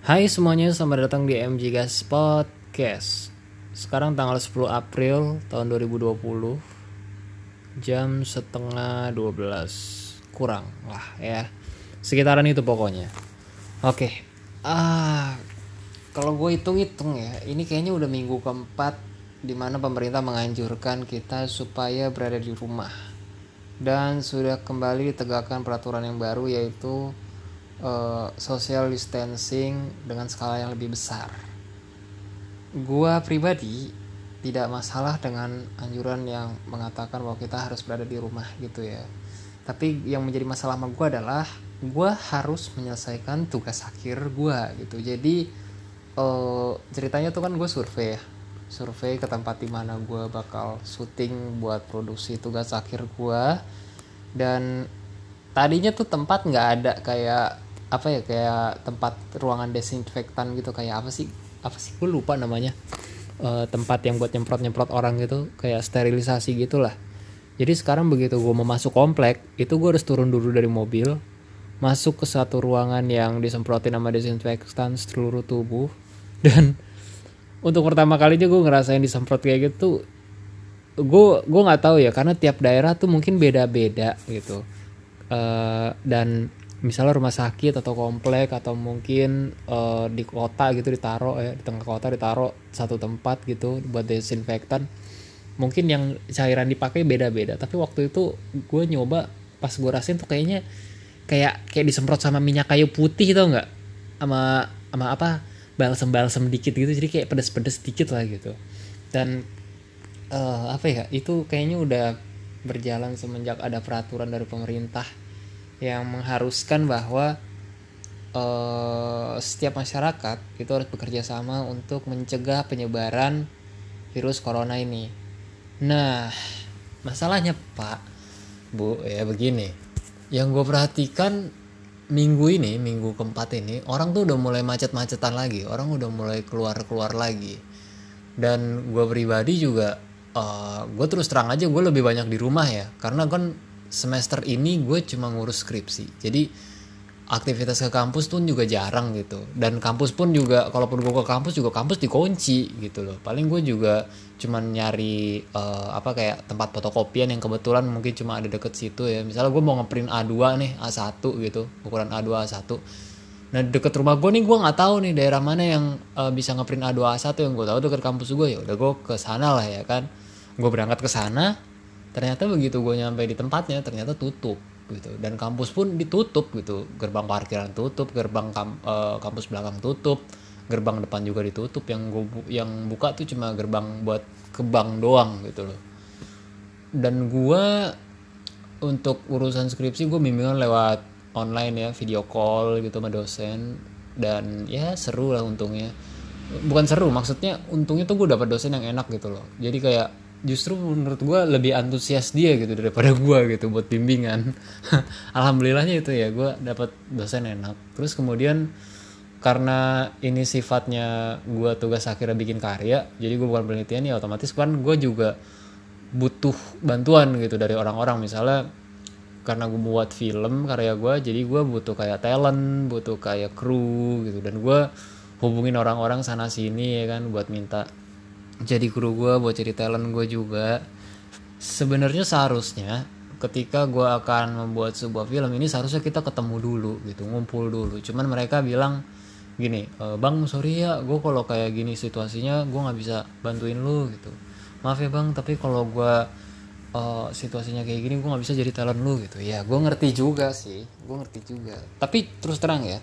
Hai semuanya, selamat datang di MG Gas Podcast. Sekarang tanggal 10 April tahun 2020 Jam setengah 12 Kurang lah ya. Sekitaran itu pokoknya. Oke. Ah Kalau gue hitung-hitung ya Ini kayaknya udah minggu keempat Di mana pemerintah menganjurkan kita supaya berada di rumah. Dan sudah kembali ditegakkan peraturan yang baru yaitu uh, social distancing dengan skala yang lebih besar. Gua pribadi tidak masalah dengan anjuran yang mengatakan bahwa kita harus berada di rumah gitu ya. Tapi yang menjadi masalah sama gue adalah gue harus menyelesaikan tugas akhir gue gitu. Jadi uh, ceritanya tuh kan gue survei ya survei ke tempat di mana gue bakal syuting buat produksi tugas akhir gue dan tadinya tuh tempat nggak ada kayak apa ya kayak tempat ruangan desinfektan gitu kayak apa sih? Apa sih? Gue lupa namanya. E, tempat yang buat nyemprot nyemprot orang gitu kayak sterilisasi gitulah. Jadi sekarang begitu gue mau masuk komplek itu gue harus turun dulu dari mobil masuk ke satu ruangan yang disemprotin sama desinfektan seluruh tubuh dan untuk pertama kalinya gue ngerasain disemprot kayak gitu gue gue nggak tahu ya karena tiap daerah tuh mungkin beda-beda gitu. Uh, dan misalnya rumah sakit atau komplek atau mungkin uh, di kota gitu ditaruh ya di tengah kota ditaruh satu tempat gitu buat desinfektan mungkin yang cairan dipakai beda-beda. Tapi waktu itu gue nyoba pas gue rasain tuh kayaknya kayak kayak disemprot sama minyak kayu putih tau nggak? Sama sama apa? Balsem-balsem dikit gitu jadi kayak pedes-pedes dikit lah gitu. Dan uh, apa ya itu kayaknya udah berjalan semenjak ada peraturan dari pemerintah yang mengharuskan bahwa uh, setiap masyarakat itu harus bekerja sama untuk mencegah penyebaran virus corona ini. Nah, masalahnya Pak, Bu, ya begini. Yang gue perhatikan minggu ini, minggu keempat ini, orang tuh udah mulai macet-macetan lagi. Orang udah mulai keluar-keluar lagi. Dan gue pribadi juga, uh, eh, gue terus terang aja gue lebih banyak di rumah ya. Karena kan semester ini gue cuma ngurus skripsi. Jadi aktivitas ke kampus pun juga jarang gitu. Dan kampus pun juga kalaupun gue ke kampus juga kampus dikunci gitu loh. Paling gue juga cuma nyari uh, apa kayak tempat fotokopian yang kebetulan mungkin cuma ada deket situ ya. Misalnya gue mau ngeprint A2 nih A1 gitu ukuran A2 A1 nah deket rumah gue nih gue nggak tahu nih daerah mana yang uh, bisa ngeprint A2 A1 yang gue tahu deket kampus gue ya udah gue ke sana lah ya kan. Gue berangkat ke sana ternyata begitu gue nyampe di tempatnya ternyata tutup gitu. Dan kampus pun ditutup gitu. Gerbang parkiran tutup gerbang kam, uh, kampus belakang tutup gerbang depan juga ditutup. Yang gue yang buka tuh cuma gerbang buat ke bank doang gitu loh. Dan gue untuk urusan skripsi gue bimbingan lewat online ya video call gitu sama dosen. Dan ya seru lah untungnya. Bukan seru maksudnya untungnya tuh gue dapat dosen yang enak gitu loh. Jadi kayak justru menurut gue lebih antusias dia gitu daripada gue gitu buat bimbingan. Alhamdulillahnya itu ya gue dapat dosen enak. Terus kemudian karena ini sifatnya gue tugas akhirnya bikin karya jadi gue bukan penelitian ya otomatis kan gue juga butuh bantuan gitu dari orang-orang. Misalnya karena gue buat film karya gue jadi gue butuh kayak talent butuh kayak kru gitu. Dan gue hubungin orang-orang sana sini ya kan buat minta jadi kru gue buat jadi talent gue juga. Sebenarnya seharusnya ketika gue akan membuat sebuah film ini seharusnya kita ketemu dulu gitu ngumpul dulu. Cuman mereka bilang gini e, bang sorry ya gue kalau kayak gini situasinya gue nggak bisa bantuin lu gitu. Maaf ya bang tapi kalau gue uh, situasinya kayak gini gue nggak bisa jadi talent lu gitu. Ya gue ngerti juga sih gue ngerti juga. Tapi terus terang ya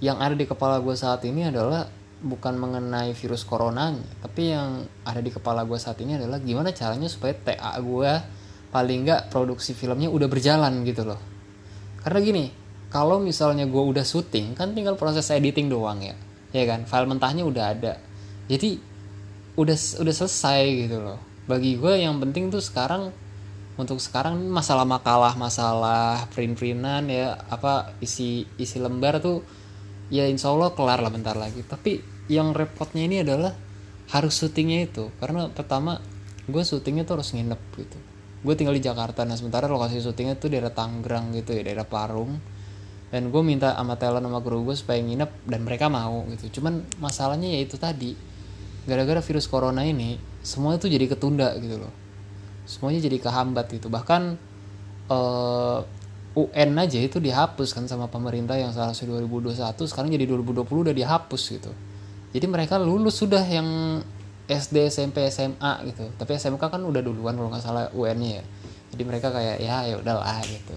yang ada di kepala gue saat ini adalah bukan mengenai virus coronanya tapi yang ada di kepala gue saat ini adalah gimana caranya supaya TA gue paling nggak produksi filmnya udah berjalan gitu loh. Karena gini kalau misalnya gue udah syuting kan tinggal proses editing doang ya ya kan? File mentahnya udah ada. Jadi udah udah selesai gitu loh. Bagi gue yang penting tuh sekarang untuk sekarang masalah makalah masalah print printan ya apa isi isi lembar tuh ya insya Allah kelar lah bentar lagi. Tapi yang repotnya ini adalah harus syutingnya itu. Karena pertama gue syutingnya tuh harus nginep gitu. Gue tinggal di Jakarta. Nah sementara lokasi syutingnya tuh daerah Tangerang gitu ya daerah Parung. Dan gue minta sama talent sama kru gue supaya nginep dan mereka mau gitu. Cuman masalahnya ya itu tadi. Gara-gara virus corona ini semua itu jadi ketunda gitu loh. Semuanya jadi kehambat gitu. Bahkan uh, eh, UN aja itu dihapus kan sama pemerintah yang seharusnya 2021 sekarang jadi 2020 udah dihapus gitu jadi mereka lulus sudah yang SD SMP SMA gitu tapi SMK kan udah duluan kalau nggak salah UN-nya ya jadi mereka kayak ya ya udahlah gitu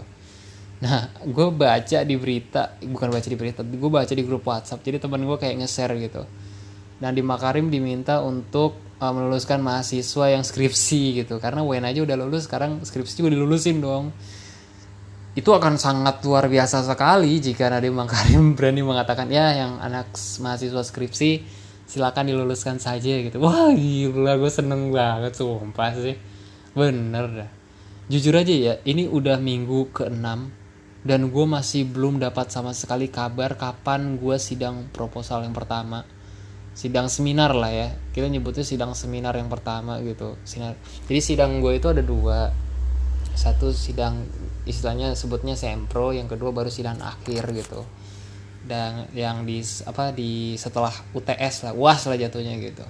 Nah, gue baca di berita, bukan baca di berita, gue baca di grup WhatsApp. Jadi teman gue kayak nge-share gitu. Nah, di Makarim diminta untuk uh, meluluskan mahasiswa yang skripsi gitu. Karena UN aja udah lulus, sekarang skripsi juga dilulusin dong. Itu akan sangat luar biasa sekali jika Nadiem Makarim berani mengatakan ya yang anak mahasiswa skripsi silakan diluluskan saja gitu. Wah gila gue seneng banget sumpah sih. Bener dah. Jujur aja ya, ini udah minggu ke-6 dan gue masih belum dapat sama sekali kabar kapan gue sidang proposal yang pertama sidang seminar lah ya kita nyebutnya sidang seminar yang pertama gitu sinar jadi sidang gue itu ada dua satu sidang istilahnya sebutnya sempro yang kedua baru sidang akhir gitu. Dan yang di apa di setelah UTS lah uas lah jatuhnya gitu.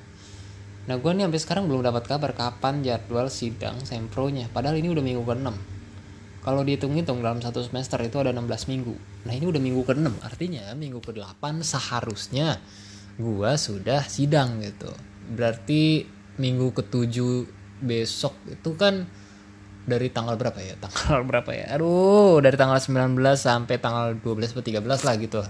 Nah gue nih sampai sekarang belum dapat kabar kapan jadwal sidang sempronya. Padahal ini udah minggu ke 6 kalau dihitung-hitung dalam satu semester itu ada 16 minggu. Nah ini udah minggu ke-6, artinya minggu ke-8 seharusnya gua sudah sidang gitu. Berarti minggu ke-7 besok itu kan dari tanggal berapa ya? Tanggal berapa ya? Aduh, dari tanggal 19 sampai tanggal 12 atau 13 lah gitu.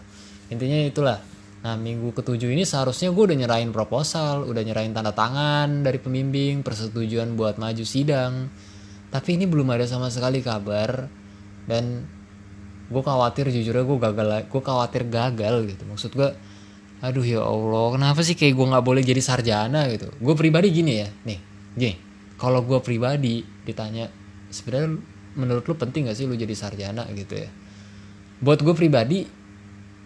Intinya itulah. Nah, minggu ketujuh ini seharusnya gue udah nyerahin proposal, udah nyerahin tanda tangan dari pembimbing, persetujuan buat maju sidang tapi ini belum ada sama sekali kabar dan gue khawatir jujur gue gagal gue khawatir gagal gitu maksud gue aduh ya allah kenapa sih kayak gue nggak boleh jadi sarjana gitu gue pribadi gini ya nih gini kalau gue pribadi ditanya sebenarnya menurut lu penting gak sih lu jadi sarjana gitu ya? Buat gue pribadi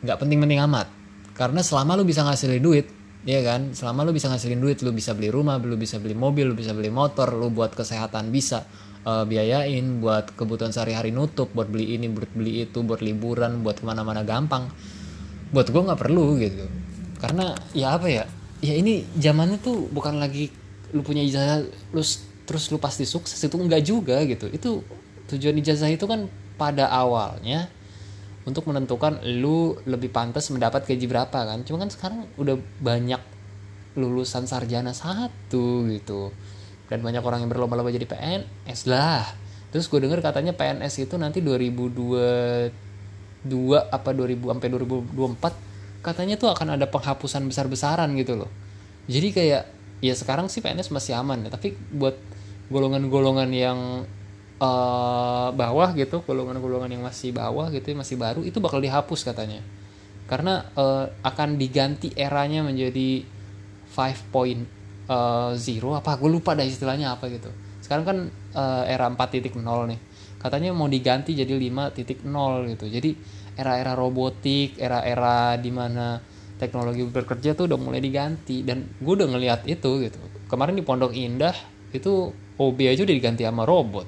nggak penting-penting amat. Karena selama lu bisa ngasilin duit ya kan? Selama lu bisa ngasilin duit lu bisa beli rumah lu bisa beli mobil lu bisa beli motor lu buat kesehatan bisa uh, biayain buat kebutuhan sehari-hari nutup buat beli ini buat beli itu buat liburan buat ke mana-mana gampang. Buat gue nggak perlu gitu. Karena ya apa ya? Ya ini zamannya tuh bukan lagi lu punya ijazah lu terus lu pasti sukses itu enggak juga gitu. Itu tujuan ijazah itu kan pada awalnya untuk menentukan lu lebih pantas mendapat gaji berapa kan. Cuma kan sekarang udah banyak lulusan sarjana satu gitu. Dan banyak orang yang berlomba-lomba jadi PNS lah. Terus gue denger katanya PNS itu nanti 2022 apa 2000 sampai 2024 katanya tuh akan ada penghapusan besar-besaran gitu loh. Jadi kayak ya sekarang sih PNS masih aman ya tapi buat golongan-golongan yang uh, bawah gitu golongan-golongan yang masih bawah gitu masih baru itu bakal dihapus katanya. Karena uh, akan diganti eranya menjadi 5 uh, zero apa gue lupa dah istilahnya apa gitu. Sekarang kan uh, era 4.0 nih. Katanya mau diganti jadi 5.0 gitu. Jadi era-era robotik era-era di mana teknologi bekerja tuh udah mulai diganti. Dan gue udah ngeliat itu gitu. Kemarin di Pondok Indah itu OB aja udah diganti sama robot.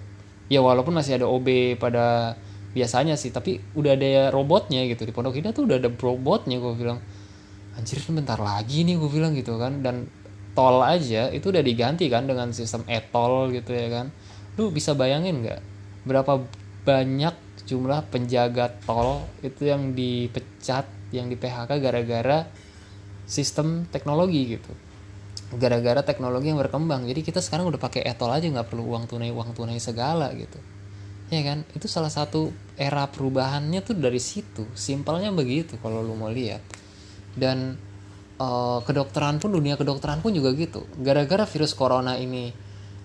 Ya walaupun masih ada OB pada biasanya sih tapi udah ada robotnya gitu. Di Pondok Indah tuh udah ada robotnya gue bilang. Anjir bentar lagi nih gue bilang gitu kan. Dan tol aja itu udah diganti kan dengan sistem e-tol gitu ya kan. Lu bisa bayangin nggak berapa banyak jumlah penjaga tol itu yang dipecat yang di PHK gara-gara sistem teknologi gitu gara-gara teknologi yang berkembang. Jadi kita sekarang udah pakai e-tol aja nggak perlu uang tunai uang tunai segala gitu. Ya kan? Itu salah satu era perubahannya tuh dari situ. Simpelnya begitu kalau lu mau lihat. Dan uh, kedokteran pun dunia kedokteran pun juga gitu. Gara-gara virus corona ini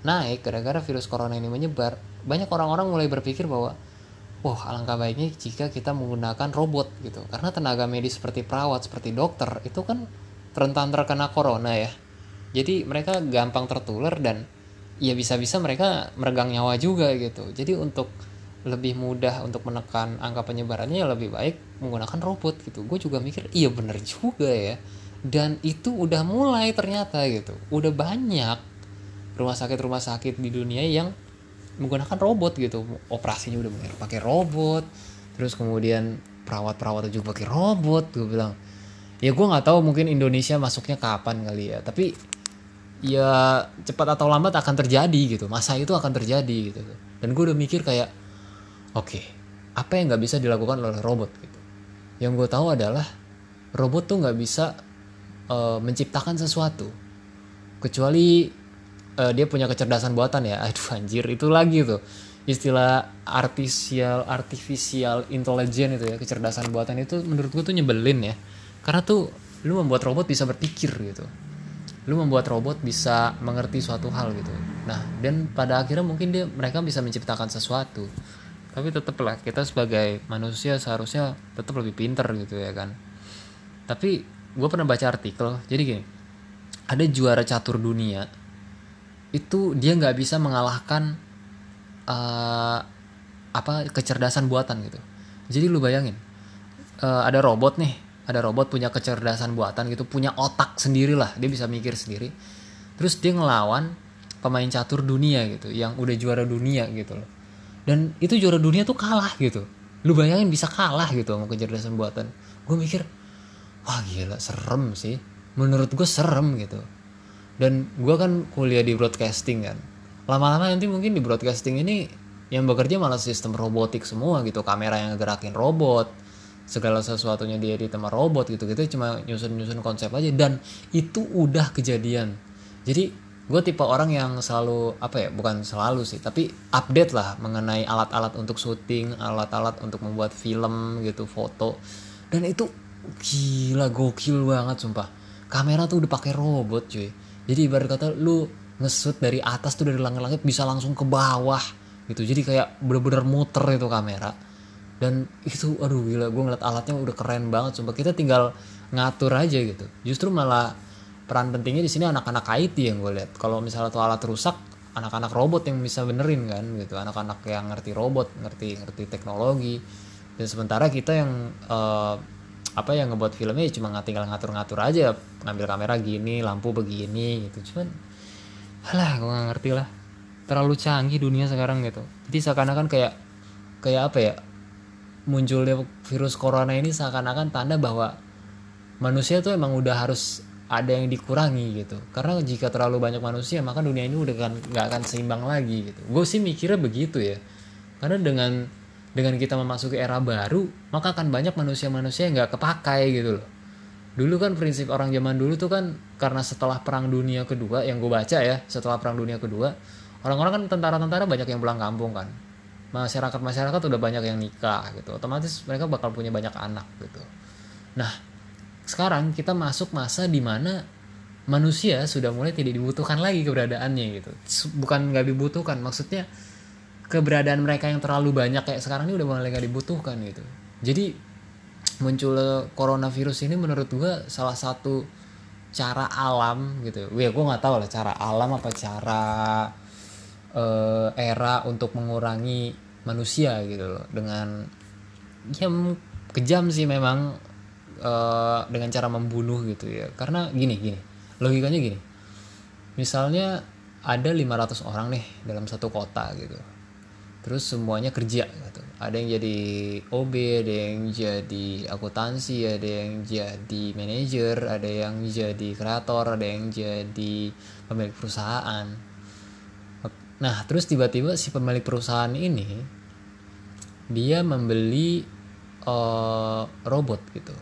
naik gara-gara virus corona ini menyebar banyak orang-orang mulai berpikir bahwa wah alangkah baiknya jika kita menggunakan robot gitu. Karena tenaga medis seperti perawat seperti dokter itu kan rentan terkena corona ya jadi mereka gampang tertular dan ya bisa-bisa mereka meregang nyawa juga gitu. Jadi untuk lebih mudah untuk menekan angka penyebarannya ya lebih baik menggunakan robot gitu. Gue juga mikir iya bener juga ya. Dan itu udah mulai ternyata gitu. Udah banyak rumah sakit rumah sakit di dunia yang menggunakan robot gitu. Operasinya udah mulai pakai robot terus kemudian perawat-perawat juga pakai robot gue bilang. Ya gue nggak tahu mungkin Indonesia masuknya kapan kali ya tapi ya cepat atau lambat akan terjadi gitu. Masa itu akan terjadi gitu. Dan gue udah mikir kayak oke okay, apa yang nggak bisa dilakukan oleh robot? gitu. Yang gue tahu adalah robot tuh nggak bisa uh, menciptakan sesuatu. Kecuali uh, dia punya kecerdasan buatan ya. Aduh anjir itu lagi tuh. Istilah artificial artificial intelligence itu ya kecerdasan buatan itu menurut gue tuh nyebelin ya. Karena tuh lu membuat robot bisa berpikir gitu lu membuat robot bisa mengerti suatu hal gitu. Nah dan pada akhirnya mungkin dia mereka bisa menciptakan sesuatu. Tapi tetap lah kita sebagai manusia seharusnya tetap lebih pinter gitu ya kan. Tapi gue pernah baca artikel jadi gini ada juara catur dunia itu dia nggak bisa mengalahkan uh, apa kecerdasan buatan gitu. Jadi lu bayangin uh, ada robot nih ada robot punya kecerdasan buatan gitu punya otak sendiri lah dia bisa mikir sendiri. Terus dia ngelawan pemain catur dunia gitu yang udah juara dunia gitu loh. Dan itu juara dunia tuh kalah gitu. Lu bayangin bisa kalah gitu sama kecerdasan buatan. Gue mikir wah gila serem sih. Menurut gue serem gitu. Dan gue kan kuliah di broadcasting kan. Lama-lama nanti mungkin di broadcasting ini yang bekerja malah sistem robotik semua gitu kamera yang gerakin robot segala sesuatunya dia di tema robot gitu kita cuma nyusun-nyusun konsep aja. Dan itu udah kejadian. Jadi gue tipe orang yang selalu apa ya bukan selalu sih tapi update lah mengenai alat-alat untuk syuting alat-alat untuk membuat film gitu foto. Dan itu gila gokil banget sumpah. Kamera tuh udah pakai robot cuy. Jadi ibarat kata lu ngesut dari atas tuh dari langit-langit bisa langsung ke bawah gitu. Jadi kayak bener-bener muter itu kamera dan itu aduh gila gue ngeliat alatnya udah keren banget sumpah. Kita tinggal ngatur aja gitu. Justru malah peran pentingnya di sini anak-anak IT yang gue lihat kalau misalnya tuh alat rusak anak-anak robot yang bisa benerin kan gitu. Anak-anak yang ngerti robot ngerti ngerti teknologi. Dan sementara kita yang uh, apa yang ngebuat filmnya cuma tinggal ngatur-ngatur aja. Ngambil kamera gini lampu begini gitu. Cuman halah gue gak ngerti lah. Terlalu canggih dunia sekarang gitu. Jadi seakan-akan kayak kayak apa ya munculnya virus corona ini seakan-akan tanda bahwa manusia tuh emang udah harus ada yang dikurangi gitu. Karena jika terlalu banyak manusia maka dunia ini udah kan nggak akan seimbang lagi gitu. Gue sih mikirnya begitu ya. Karena dengan dengan kita memasuki era baru maka akan banyak manusia-manusia yang nggak kepakai gitu loh. Dulu kan prinsip orang zaman dulu tuh kan karena setelah perang dunia kedua yang gue baca ya setelah perang dunia kedua orang-orang kan tentara-tentara banyak yang pulang kampung kan masyarakat masyarakat udah banyak yang nikah gitu. Otomatis mereka bakal punya banyak anak gitu. Nah sekarang kita masuk masa di mana manusia sudah mulai tidak dibutuhkan lagi keberadaannya gitu. Bukan nggak dibutuhkan maksudnya keberadaan mereka yang terlalu banyak kayak sekarang ini udah mulai nggak dibutuhkan gitu. Jadi muncul coronavirus ini menurut gua salah satu cara alam gitu. Ya gue nggak tahu lah cara alam apa cara uh, era untuk mengurangi manusia gitu loh. Dengan ya kejam sih memang uh, dengan cara membunuh gitu ya. Karena gini gini logikanya gini. Misalnya ada 500 orang nih dalam satu kota gitu. Terus semuanya kerja gitu. Ada yang jadi OB ada yang jadi akuntansi ada yang jadi manajer ada yang jadi kreator ada yang jadi pemilik perusahaan Nah, terus tiba-tiba si pemilik perusahaan ini dia membeli uh, robot gitu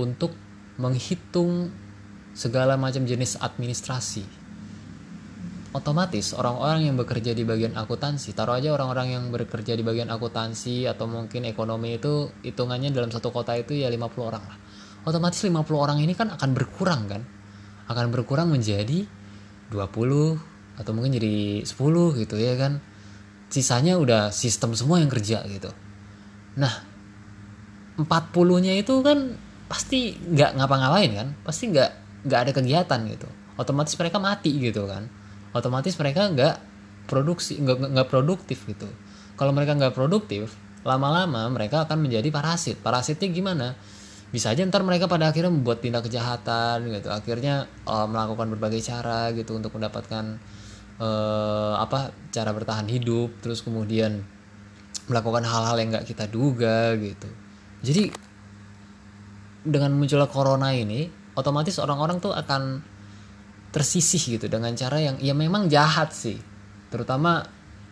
untuk menghitung segala macam jenis administrasi. Otomatis orang-orang yang bekerja di bagian akuntansi, taruh aja orang-orang yang bekerja di bagian akuntansi atau mungkin ekonomi itu hitungannya dalam satu kota itu ya 50 orang lah. Otomatis 50 orang ini kan akan berkurang kan? Akan berkurang menjadi 20, atau mungkin jadi 10 gitu ya kan? Sisanya udah sistem semua yang kerja gitu. Nah 40 nya itu kan pasti nggak ngapa-ngapain kan? Pasti nggak nggak ada kegiatan gitu. Otomatis mereka mati gitu kan? Otomatis mereka nggak produksi nggak nggak produktif gitu. Kalau mereka nggak produktif lama-lama mereka akan menjadi parasit. Parasitnya gimana? Bisa aja ntar mereka pada akhirnya membuat tindak kejahatan gitu. Akhirnya uh, melakukan berbagai cara gitu untuk mendapatkan uh, apa cara bertahan hidup terus kemudian melakukan hal-hal yang nggak kita duga gitu. Jadi dengan munculnya corona ini otomatis orang-orang tuh akan tersisih gitu dengan cara yang ya memang jahat sih. Terutama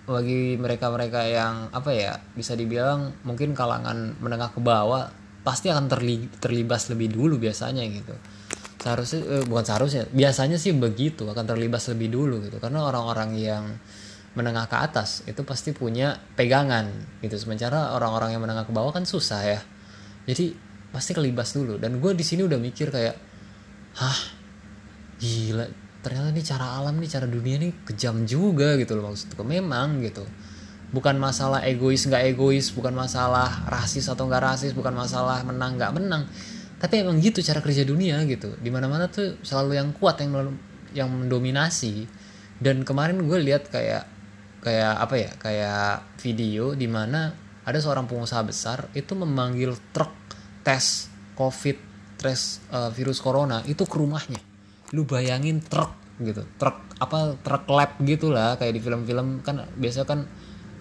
bagi mereka-mereka yang apa ya bisa dibilang mungkin kalangan menengah ke bawah pasti akan terli terlibas lebih dulu biasanya gitu seharusnya eh, bukan seharusnya biasanya sih begitu akan terlibas lebih dulu gitu. Karena orang-orang yang menengah ke atas itu pasti punya pegangan gitu. Sementara orang-orang yang menengah ke bawah kan susah ya. Jadi pasti kelibas dulu. Dan gue di sini udah mikir kayak hah gila ternyata ini cara alam nih cara dunia nih kejam juga gitu loh maksudku. Memang gitu. Bukan masalah egois nggak egois bukan masalah rasis atau nggak rasis bukan masalah menang nggak menang tapi emang gitu cara kerja dunia gitu. Di mana mana tuh selalu yang kuat yang yang mendominasi. Dan kemarin gue lihat kayak kayak apa ya kayak video di mana ada seorang pengusaha besar itu memanggil truk tes covid tes uh, virus corona itu ke rumahnya. Lu bayangin truk gitu truk apa truk lab gitulah kayak di film-film kan biasa kan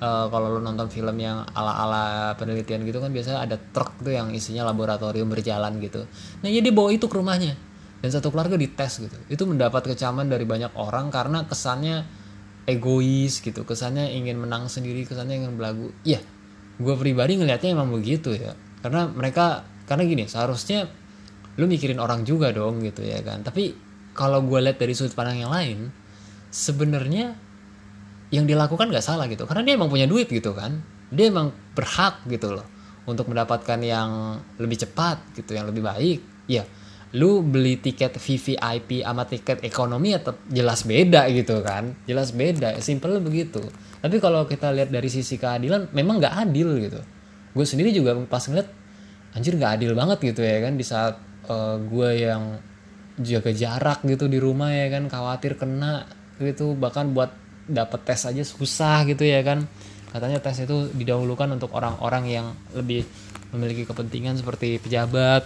uh, kalau lu nonton film yang ala-ala penelitian gitu kan biasanya ada truk tuh yang isinya laboratorium berjalan gitu. Nah jadi bawa itu ke rumahnya. Dan satu keluarga dites gitu. Itu mendapat kecaman dari banyak orang karena kesannya egois gitu. Kesannya ingin menang sendiri kesannya ingin belagu. Iya gue pribadi ngelihatnya emang begitu ya. Karena mereka karena gini seharusnya lu mikirin orang juga dong gitu ya kan. Tapi kalau gue lihat dari sudut pandang yang lain sebenarnya yang dilakukan nggak salah gitu. Karena dia emang punya duit gitu kan. Dia emang berhak gitu loh untuk mendapatkan yang lebih cepat gitu yang lebih baik. Ya lu beli tiket VVIP sama tiket ekonomi ya jelas beda gitu kan. Jelas beda simple begitu. Tapi kalau kita lihat dari sisi keadilan memang nggak adil gitu. Gue sendiri juga pas ngeliat anjir nggak adil banget gitu ya kan di saat uh, gue yang jaga jarak gitu di rumah ya kan khawatir kena gitu bahkan buat dapat tes aja susah gitu ya kan. Katanya tes itu didahulukan untuk orang-orang yang lebih memiliki kepentingan seperti pejabat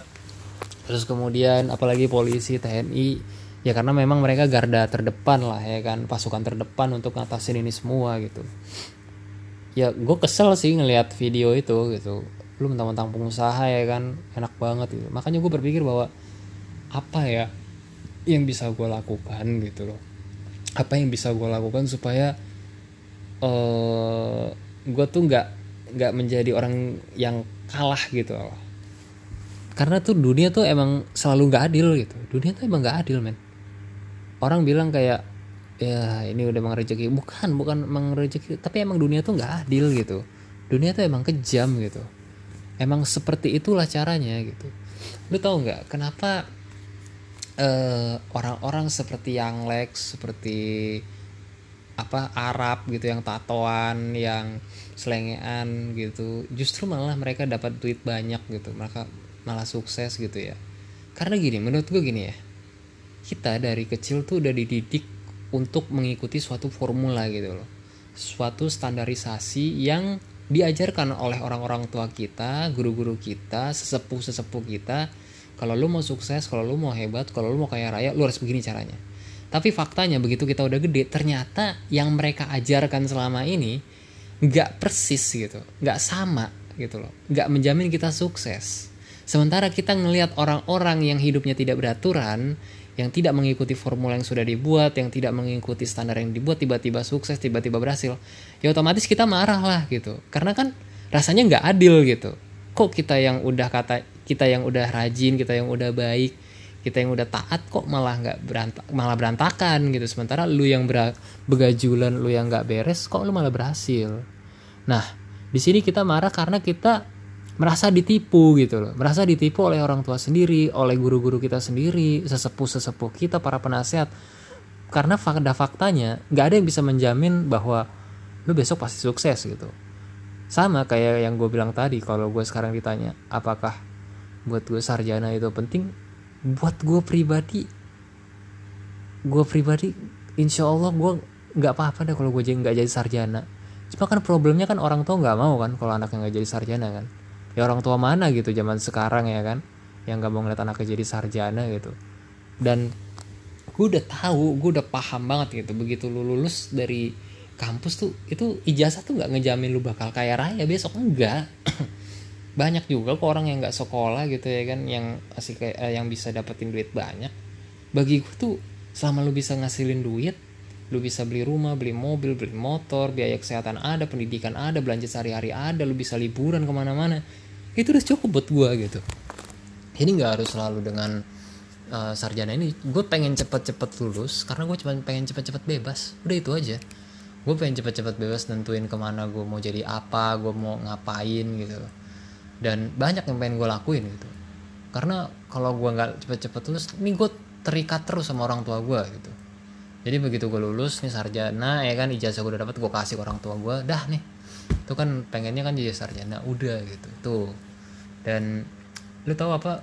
terus kemudian apalagi polisi TNI ya karena memang mereka garda terdepan lah ya kan pasukan terdepan untuk ngatasin ini semua gitu. Ya gue kesel sih ngelihat video itu gitu. Lu mentang-mentang pengusaha ya kan enak banget gitu. Makanya gue berpikir bahwa apa ya yang bisa gue lakukan gitu loh apa yang bisa gue lakukan supaya uh, eh, gue tuh nggak nggak menjadi orang yang kalah gitu loh. Karena tuh dunia tuh emang selalu nggak adil gitu. Dunia tuh emang nggak adil men. Orang bilang kayak ya ini udah emang rezeki bukan bukan emang rezeki tapi emang dunia tuh nggak adil gitu. Dunia tuh emang kejam gitu. Emang seperti itulah caranya gitu. Lu tau nggak kenapa eh, orang-orang seperti yang Lex seperti apa Arab gitu yang tatoan yang selengean gitu justru malah mereka dapat duit banyak gitu mereka malah sukses gitu ya. Karena gini menurut gue gini ya kita dari kecil tuh udah dididik untuk mengikuti suatu formula gitu loh. Suatu standarisasi yang diajarkan oleh orang-orang tua kita guru-guru kita sesepuh-sesepuh kita kalau lu mau sukses kalau lu mau hebat kalau lu mau kaya raya lu harus begini caranya. Tapi faktanya begitu kita udah gede ternyata yang mereka ajarkan selama ini nggak persis gitu. Nggak sama gitu loh. Nggak menjamin kita sukses. Sementara kita ngelihat orang-orang yang hidupnya tidak beraturan yang tidak mengikuti formula yang sudah dibuat yang tidak mengikuti standar yang dibuat tiba-tiba sukses tiba-tiba berhasil ya otomatis kita marah lah gitu. Karena kan rasanya nggak adil gitu kok kita yang udah kata kita yang udah rajin kita yang udah baik kita yang udah taat kok malah nggak berantak malah berantakan gitu. Sementara lu yang ber begajulan lu yang nggak beres kok lu malah berhasil? Nah di sini kita marah karena kita merasa ditipu gitu loh. Merasa ditipu oleh orang tua sendiri oleh guru-guru kita sendiri sesepuh sesepuh kita para penasehat. Karena fakta faktanya nggak ada yang bisa menjamin bahwa lu besok pasti sukses gitu sama kayak yang gue bilang tadi kalau gue sekarang ditanya apakah buat gue sarjana itu penting? Buat gue pribadi gue pribadi insya Allah gue nggak apa-apa deh kalau gue nggak jadi sarjana. Cuma kan problemnya kan orang tua nggak mau kan kalau anaknya nggak jadi sarjana kan. Ya orang tua mana gitu zaman sekarang ya kan yang gak mau ngeliat anaknya jadi sarjana gitu. Dan gue udah tahu gue udah paham banget gitu begitu lu lulus dari kampus tuh itu ijazah tuh nggak ngejamin lu bakal kaya raya besok enggak. Banyak juga kok orang yang nggak sekolah gitu ya kan yang asik kayak eh, yang bisa dapetin duit banyak. Bagi gue tuh selama lu bisa ngasilin duit lu bisa beli rumah beli mobil beli motor biaya kesehatan ada pendidikan ada belanja sehari-hari ada lu bisa liburan ke mana-mana itu udah cukup buat gue gitu. Ini nggak harus selalu dengan uh, sarjana ini. Gue pengen cepet-cepet lulus karena gue cuma pengen cepet-cepet bebas. Udah itu aja gue pengen cepet-cepet bebas nentuin ke mana gue mau jadi apa gue mau ngapain gitu. Dan banyak yang pengen gue lakuin gitu. Karena kalau gue nggak cepet-cepet lulus ini gue terikat terus sama orang tua gue gitu. Jadi begitu gue lulus nih sarjana ya kan ijazah gue udah dapat gue kasih ke orang tua gue dah nih. Itu kan pengennya kan jadi sarjana udah gitu. Tuh. Dan lu tahu apa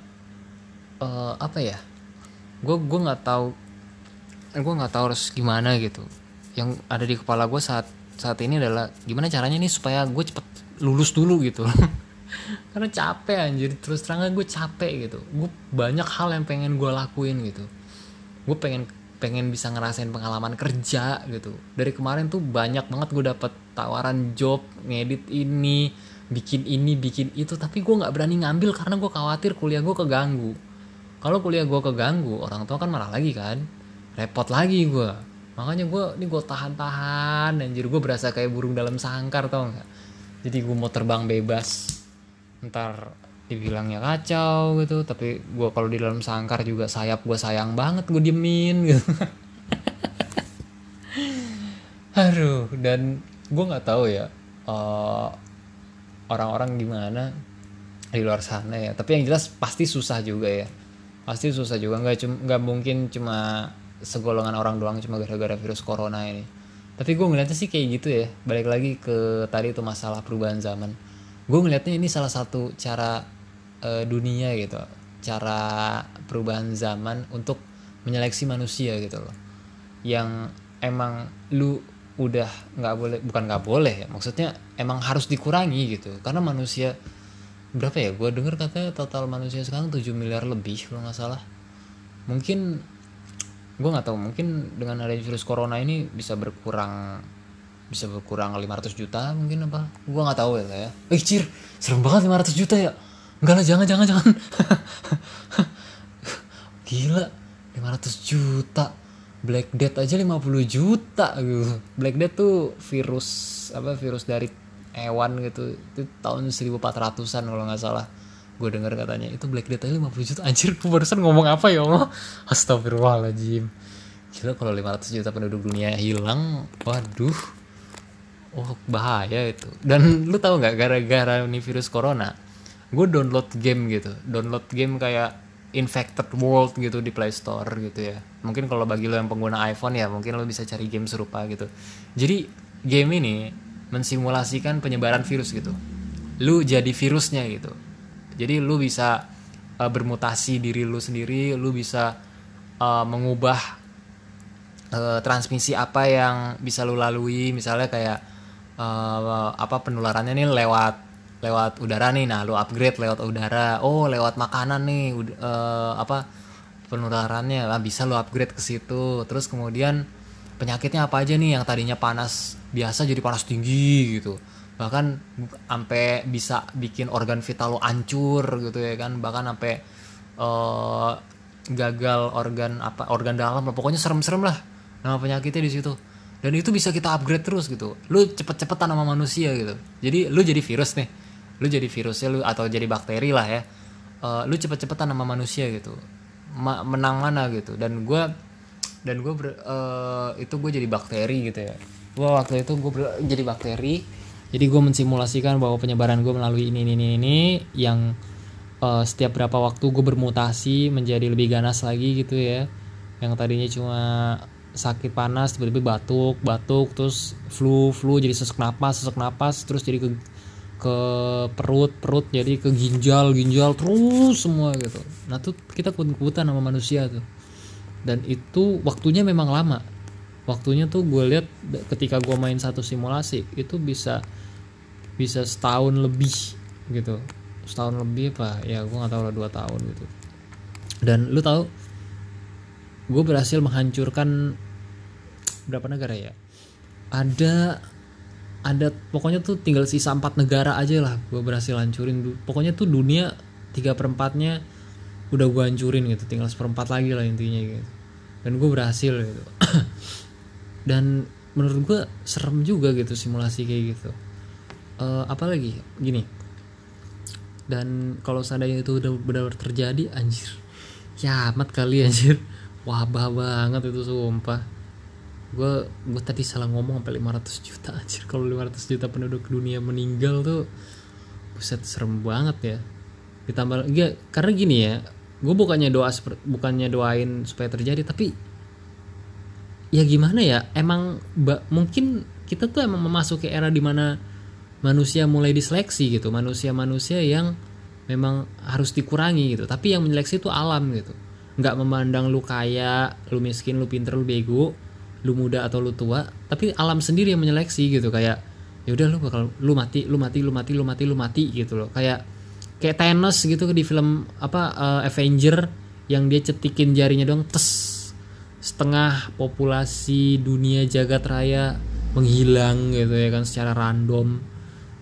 uh, apa ya? Gue gue nggak tahu gue nggak tahu harus gimana gitu yang ada di kepala gue saat saat ini adalah gimana caranya nih supaya gue cepet lulus dulu gitu. Karena capek anjir. Terus terang gue capek gitu. Gue banyak hal yang pengen gue lakuin gitu. Gue pengen pengen bisa ngerasain pengalaman kerja gitu. Dari kemarin tuh banyak banget gue dapet tawaran job ngedit ini bikin ini bikin itu. Tapi gue nggak berani ngambil karena gue khawatir kuliah gue keganggu. Kalau kuliah gue keganggu orang tua kan marah lagi kan. Repot lagi gue makanya gue ini gue tahan-tahan anjir. Gue berasa kayak burung dalam sangkar tau nggak? Jadi gue mau terbang bebas. Ntar dibilangnya kacau gitu tapi gue kalau di dalam sangkar juga sayap gue sayang banget gue diemin gitu. Aduh dan gue nggak tahu ya eh, orang-orang gimana di luar sana ya. Tapi yang jelas pasti susah juga ya. Pasti susah juga. Nggak cuma nggak mungkin cuma segolongan orang doang cuma gara-gara virus corona ini. Tapi gue ngeliatnya sih kayak gitu ya. Balik lagi ke tadi itu masalah perubahan zaman. Gue ngelihatnya ini salah satu cara uh, dunia gitu. Cara perubahan zaman untuk menyeleksi manusia gitu loh. Yang emang lu udah nggak boleh bukan nggak boleh ya maksudnya emang harus dikurangi gitu. Karena manusia berapa ya? Gue denger katanya total manusia sekarang 7 miliar lebih kalau nggak salah. Mungkin gue nggak tahu mungkin dengan adanya virus corona ini bisa berkurang bisa berkurang 500 juta mungkin apa? Gua nggak tahu ya ya. Eh cir serem banget 500 juta ya. Enggak lah jangan jangan jangan. Gila 500 juta. Black Death aja 50 juta gitu. Black Death tuh virus apa virus dari hewan gitu. Itu tahun 1400an kalau nggak salah gue denger katanya itu Black Death aja 50 juta. Anjir gue barusan ngomong apa ya Allah? Astagfirullahaladzim. Gila kalau 500 juta penduduk dunia hilang waduh. Oh bahaya itu. Dan lu tahu nggak gara-gara ini virus corona gue download game gitu. Download game kayak infected world gitu di play store gitu ya. Mungkin kalau bagi lo yang pengguna iphone ya mungkin lo bisa cari game serupa gitu. Jadi game ini mensimulasikan penyebaran virus gitu. Lu jadi virusnya gitu jadi lu bisa uh, bermutasi diri lu sendiri lu bisa uh, mengubah uh, transmisi apa yang bisa lu lalui. Misalnya kayak uh, apa penularannya nih lewat lewat udara nih. Nah lu upgrade lewat udara. Oh lewat makanan nih uh, apa penularannya. Lah bisa lu upgrade ke situ. Terus kemudian penyakitnya apa aja nih yang tadinya panas biasa jadi panas tinggi gitu bahkan sampai bisa bikin organ vital lo hancur gitu ya kan. Bahkan sampai uh, gagal organ apa organ dalam pokoknya serem-serem lah nama penyakitnya di situ. Dan itu bisa kita upgrade terus gitu. Lu cepet-cepetan sama manusia gitu. Jadi lu jadi virus nih. Lu jadi virusnya lu atau jadi bakteri lah ya. Uh, lu cepet-cepetan sama manusia gitu. Ma menang mana gitu. Dan gue dan gue uh, itu gue jadi bakteri gitu ya. Gue waktu itu gue jadi bakteri jadi gue mensimulasikan bahwa penyebaran gue melalui ini ini ini yang uh, setiap berapa waktu gue bermutasi menjadi lebih ganas lagi gitu ya. Yang tadinya cuma sakit panas tiba-tiba batuk batuk terus flu flu jadi sesak napas sesak napas terus jadi ke ke perut perut jadi ke ginjal ginjal terus semua gitu. Nah tuh kita kebut-kebutan sama manusia tuh. Dan itu waktunya memang lama. Waktunya tuh gue lihat ketika gue main satu simulasi itu bisa bisa setahun lebih gitu. Setahun lebih apa? Ya gue nggak tahu lah dua tahun gitu. Dan lu tahu gue berhasil menghancurkan berapa negara ya? Ada ada pokoknya tuh tinggal sisa empat negara aja lah gue berhasil hancurin pokoknya tuh dunia tiga perempatnya udah gue hancurin gitu tinggal seperempat lagi lah intinya gitu. Dan gue berhasil gitu. Dan menurut gue serem juga gitu simulasi kayak gitu Eh, apalagi gini. Dan kalau seandainya itu udah benar terjadi anjir. Ya kali anjir. Wabah banget itu sumpah. Gue gue tadi salah ngomong sampai 500 juta anjir. Kalau 500 juta penduduk dunia meninggal tuh buset serem banget ya. Ditambah ya, karena gini ya gue bukannya doa bukannya doain supaya terjadi tapi ya gimana ya emang mungkin kita tuh emang memasuki era di mana manusia mulai diseleksi gitu manusia-manusia yang memang harus dikurangi gitu. Tapi yang menyeleksi itu alam gitu. Nggak memandang lu kaya lu miskin lu pinter lu bego lu muda atau lu tua. Tapi alam sendiri yang menyeleksi gitu kayak ya udah lu bakal lu mati lu mati lu mati lu mati lu mati gitu loh. Kayak kayak Thanos gitu di film apa eh, Avenger yang dia cetikin jarinya doang tes setengah populasi dunia jagat raya menghilang gitu ya kan secara random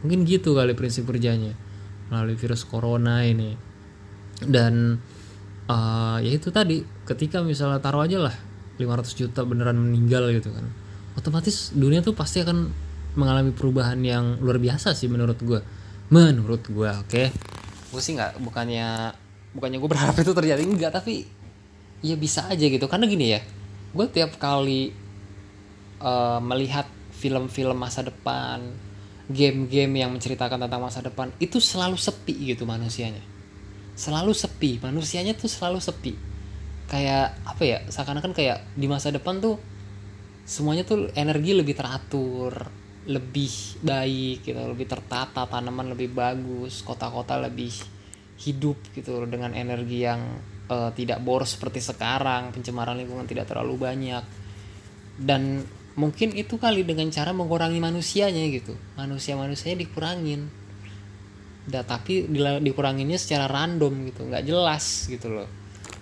mungkin gitu kali prinsip kerjanya melalui virus corona ini. Dan eh, ya itu tadi ketika misalnya taruh aja lah 500 juta beneran meninggal gitu kan otomatis dunia tuh pasti akan mengalami perubahan yang luar biasa sih menurut gue menurut gue oke? Gue sih nggak bukannya bukannya gue berharap itu terjadi enggak tapi ya bisa aja gitu. Karena gini ya gue tiap kali eh, melihat film-film masa depan game-game yang menceritakan tentang masa depan itu selalu sepi gitu manusianya. Selalu sepi manusianya tuh selalu sepi. Kayak apa ya seakan-akan kayak di masa depan tuh semuanya tuh energi lebih teratur lebih baik gitu lebih tertata tanaman lebih bagus kota-kota lebih hidup gitu dengan energi yang eh, tidak boros seperti sekarang pencemaran lingkungan tidak terlalu banyak. Dan mungkin itu kali dengan cara mengurangi manusianya gitu. Manusia manusianya dikurangin. Da, tapi dikuranginnya secara random gitu nggak jelas gitu loh.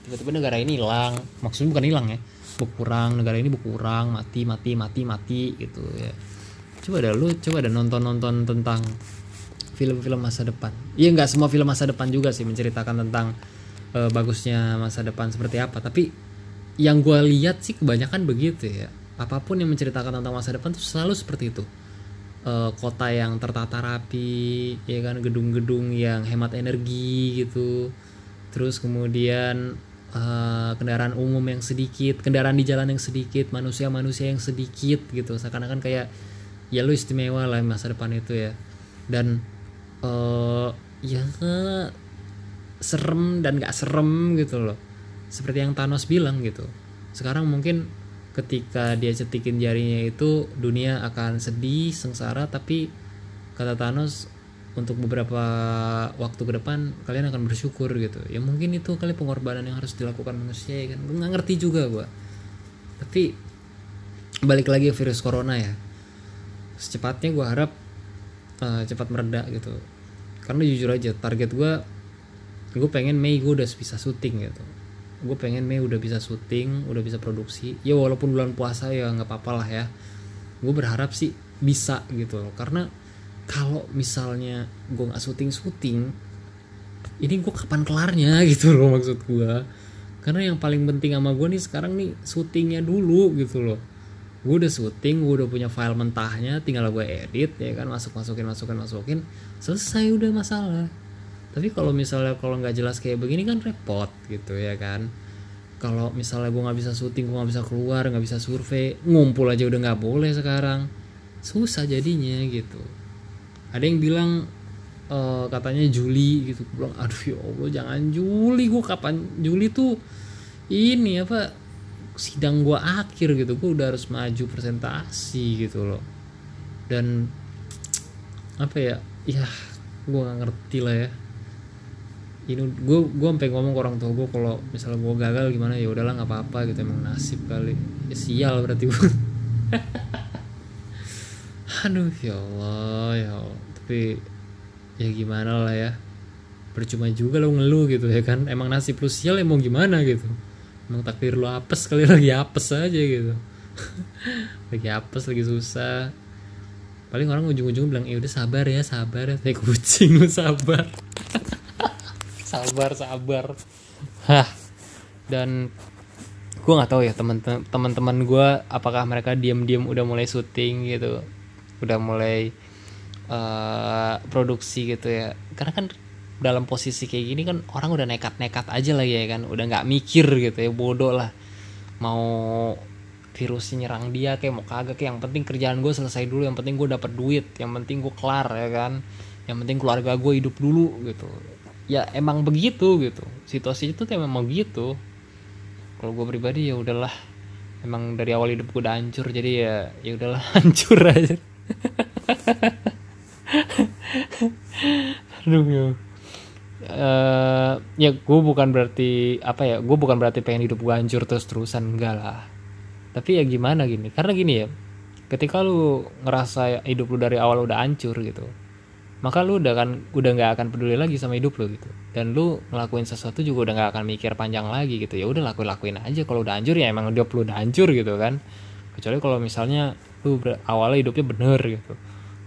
Tiba-tiba negara ini hilang. Maksudnya bukan hilang ya berkurang negara ini berkurang mati mati mati mati gitu ya. Coba dah lu coba dah nonton nonton tentang film-film masa depan. Iya nggak semua film masa depan juga sih menceritakan tentang eh, bagusnya masa depan seperti apa. Tapi yang gue lihat sih kebanyakan begitu ya apa pun yang menceritakan tentang masa depan tuh selalu seperti itu. Eh, kota yang tertata rapi ya kan gedung-gedung yang hemat energi gitu. Terus kemudian eh, kendaraan umum yang sedikit kendaraan di jalan yang sedikit manusia-manusia yang sedikit gitu. Seakan-akan kayak ya lu istimewa lah masa depan itu ya. Dan eh ya serem dan gak serem gitu loh. Seperti yang Thanos bilang gitu. Sekarang mungkin ketika dia cetikin jarinya itu dunia akan sedih sengsara tapi kata Thanos untuk beberapa waktu ke depan kalian akan bersyukur gitu. Ya mungkin itu kali pengorbanan yang harus dilakukan manusia ya kan? Gue nggak ngerti juga gua. Tapi balik lagi virus corona ya. Secepatnya gue harap eh, cepat mereda gitu. Karena jujur aja target gue gue pengen Mei gue udah bisa syuting gitu gue pengen Mei udah bisa syuting udah bisa produksi. Ya walaupun bulan puasa ya nggak apa-apa lah ya. Gue berharap sih bisa gitu loh. Karena kalau misalnya gue nggak syuting syuting ini gue kapan kelarnya gitu loh maksud gue karena yang paling penting sama gue nih sekarang nih syutingnya dulu gitu loh. Gue udah syuting gue udah punya file mentahnya tinggal gue edit ya kan masuk masukin masukin masukin. Selesai udah masalah tapi kalau misalnya kalau nggak jelas kayak begini kan repot gitu ya kan. Kalau misalnya gue nggak bisa syuting gue nggak bisa keluar nggak bisa survei ngumpul aja udah nggak boleh sekarang. Susah jadinya gitu. Ada yang bilang eh, katanya Juli gitu. Gue bilang aduh ya Allah jangan Juli gue kapan Juli tuh ini apa sidang gue akhir gitu. Gue udah harus maju presentasi gitu loh. Dan apa ya ya gue nggak ngerti lah ya ini gue gue sampai ngomong ke orang tua gue kalau misalnya gue gagal gimana ya udahlah nggak apa-apa gitu emang nasib kali. Ya sial berarti gue aduh ya Allah ya Allah. Tapi ya gimana lah ya. Percuma juga lo ngeluh gitu ya kan. Emang nasib lu sial ya mau gimana gitu. Emang takdir lu apes kali lagi apes aja gitu. Lagi apes lagi susah. Paling orang ujung-ujung bilang ya udah sabar ya sabar ya. Kayak kucing lu sabar sabar sabar. Hah. Dan gue nggak tahu ya teman-teman gue apakah mereka diam-diam udah mulai syuting gitu udah mulai uh, produksi gitu ya. Karena kan dalam posisi kayak gini kan orang udah nekat-nekat aja lah ya kan udah nggak mikir gitu ya bodoh lah. Mau virusnya nyerang dia kayak mau kagak kayak yang penting kerjaan gue selesai dulu yang penting gue dapat duit yang penting gue kelar ya kan. Yang penting keluarga gue hidup dulu gitu ya emang begitu gitu. Situasi itu tuh emang gitu kalau gue pribadi ya udahlah. Emang dari awal hidup gue udah hancur jadi ya ya udahlah hancur aja. Aduh ya. Uh, ya gue bukan berarti apa ya gue bukan berarti pengen hidup gue hancur terus terusan enggak lah. Tapi ya gimana gini? Karena gini ya ketika lu ngerasa hidup lu dari awal udah hancur gitu maka lu udah kan udah nggak akan peduli lagi sama hidup lu gitu. Dan lu ngelakuin sesuatu juga udah nggak akan mikir panjang lagi gitu. Ya udah lakuin lakuin aja. Kalau udah hancur ya emang hidup lu udah hancur gitu kan. Kecuali kalau misalnya lu awalnya hidupnya bener gitu.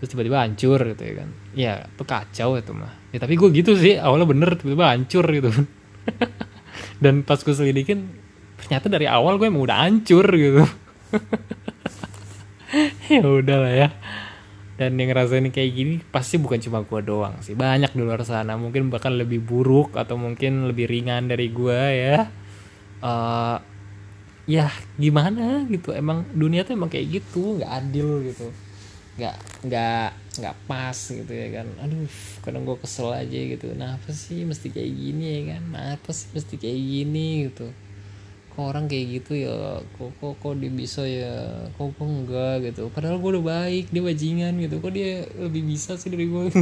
Terus tiba-tiba hancur gitu ya kan. Ya itu kacau itu mah. Ya tapi gue gitu sih. Awalnya bener tiba-tiba hancur gitu. Dan pas gue selidikin ternyata dari awal gue emang udah hancur gitu. Ya udah lah ya dan yang ngerasain kayak gini pasti bukan cuma gue doang sih. Banyak di luar sana. Mungkin bahkan lebih buruk atau mungkin lebih ringan dari gue ya. Uh, ya gimana gitu. Emang dunia tuh emang kayak gitu. Nggak adil gitu. Nggak nggak nggak pas gitu ya kan. Aduh kadang gue kesel aja gitu. Nah apa sih mesti kayak gini ya kan? Nah apa sih mesti kayak gini gitu kok orang kayak gitu ya? Kok kok kok dia bisa ya? Kok kok enggak gitu? Padahal gue udah baik dia bajingan gitu. Kok dia lebih bisa sih dari gue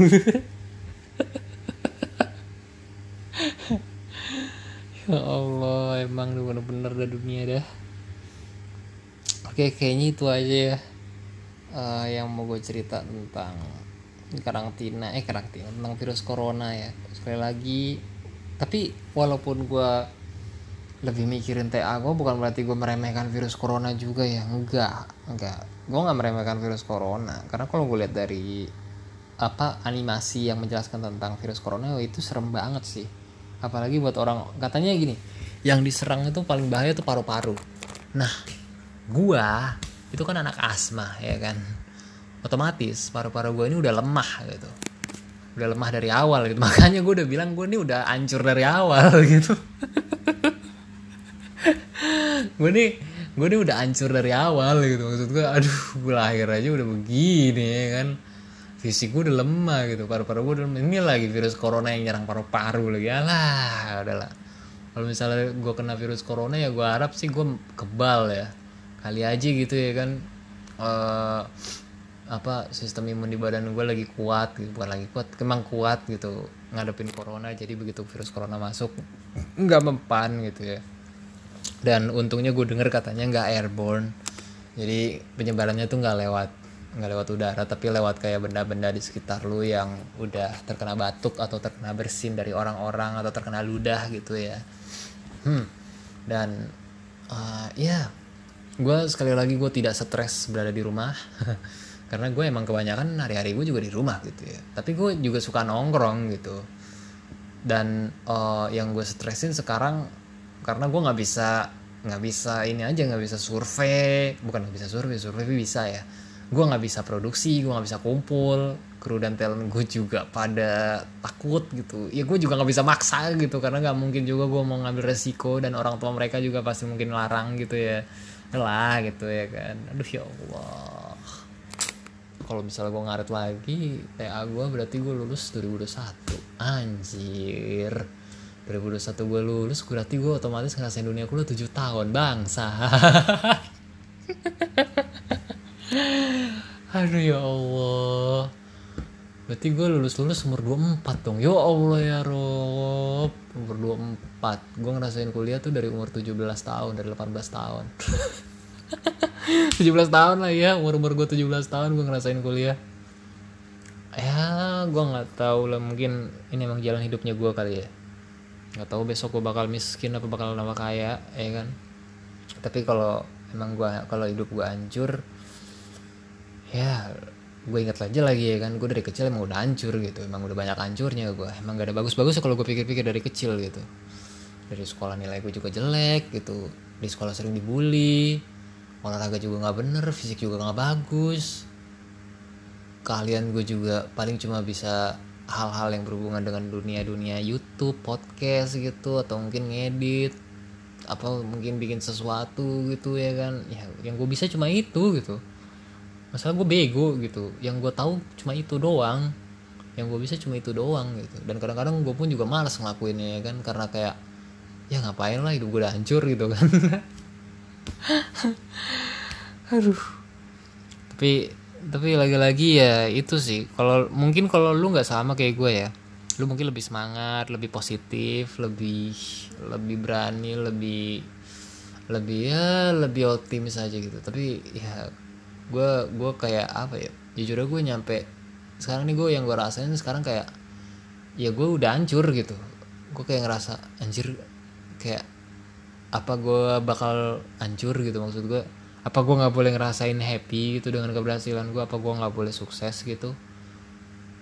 ya Allah emang bener-bener dah dunia dah. Oke kayaknya itu aja ya uh, yang mau gue cerita tentang karantina eh karantina tentang virus corona ya. Sekali lagi tapi walaupun gue lebih mikirin TA gue bukan berarti gue meremehkan virus corona juga ya? Enggak enggak. Gue nggak meremehkan virus corona. Karena kalau gue lihat dari apa animasi yang menjelaskan tentang virus corona itu serem banget sih. Apalagi buat orang katanya gini yang diserang itu paling bahaya itu paru-paru. Nah gue itu kan anak asma ya kan? Otomatis paru-paru gue ini udah lemah gitu. Udah lemah dari awal gitu. Makanya gue udah bilang gue ini udah hancur dari awal gitu gue nih gue nih udah hancur dari awal gitu. Maksud gue aduh gue lahir aja udah begini ya kan? Fisik gue udah lemah gitu. Paru-paru gue udah ini lagi virus corona yang nyerang paru-paru lagi. Alah udahlah. Kalau misalnya gue kena virus corona ya gue harap sih gue kebal ya. Kali aja gitu ya kan? Uh, apa sistem imun di badan gue lagi kuat gitu. Bukan lagi kuat emang kuat gitu. Ngadepin corona jadi begitu virus corona masuk nggak mempan gitu ya dan untungnya gue denger katanya nggak airborne. Jadi penyebarannya tuh nggak lewat nggak lewat udara tapi lewat kayak benda-benda di sekitar lu yang udah terkena batuk atau terkena bersin dari orang-orang atau terkena ludah gitu ya. Hmm. Dan uh, ya gue sekali lagi gue tidak stres berada di rumah. Karena gue emang kebanyakan hari-hari gue juga di rumah gitu ya. Tapi gue juga suka nongkrong gitu. Dan uh, yang gue stresin sekarang karena gue nggak bisa nggak bisa ini aja nggak bisa survei. Bukan nggak bisa survei survei bisa ya. Gue nggak bisa produksi gue nggak bisa kumpul. Kru dan talent gue juga pada takut gitu. Ya gue juga nggak bisa maksa gitu karena nggak mungkin juga gue mau ngambil resiko dan orang tua mereka juga pasti mungkin larang gitu ya. Lah gitu ya kan. Aduh ya allah. Kalau misalnya gue ngaret lagi TA gue berarti gue lulus 2021 anjir 2021 gue lulus berarti gue otomatis ngerasain dunia kuliah 7 tahun bangsa. Aduh ya Allah. Berarti gue lulus lulus umur 24 dong. Ya Allah ya Rob. Umur 24 gue ngerasain kuliah tuh dari umur 17 tahun dari 18 tahun. 17 tahun lah ya umur umur gue 17 tahun gue ngerasain kuliah. Ya gue nggak tahu lah mungkin ini emang jalan hidupnya gue kali ya nggak tahu besok gue bakal miskin apa bakal nama kaya ya kan? Tapi kalau emang gue kalau hidup gue hancur ya gue inget aja lagi ya kan? Gue dari kecil emang udah hancur gitu. Emang udah banyak hancurnya gue emang gak ada bagus-bagus kalau gue pikir-pikir dari kecil gitu. Dari sekolah nilai gue juga jelek gitu. Di sekolah sering dibully. Olahraga juga nggak bener fisik juga nggak bagus. Kalian gue juga paling cuma bisa hal-hal yang berhubungan dengan dunia-dunia YouTube podcast gitu atau mungkin ngedit apa mungkin bikin sesuatu gitu ya kan. Ya yang gue bisa cuma itu gitu. Masalah gue bego gitu. Yang gue tahu cuma itu doang. Yang gue bisa cuma itu doang gitu. Dan kadang-kadang gue pun juga malas ngelakuinnya ya kan karena kayak ya ngapain lah hidup gue udah hancur gitu kan. Aduh. Tapi tapi lagi-lagi ya itu sih. Kalau mungkin kalau lu nggak sama kayak gue ya lu mungkin lebih semangat lebih positif lebih lebih berani lebih lebih ya lebih optimis aja gitu. Tapi ya gue gue kayak apa ya jujur aja gue nyampe sekarang nih gue yang gue rasain sekarang kayak ya gue udah hancur gitu. Gue kayak ngerasa anjir kayak apa gue bakal hancur gitu maksud gue apa gue nggak boleh ngerasain happy gitu dengan keberhasilan gue apa gue nggak boleh sukses gitu?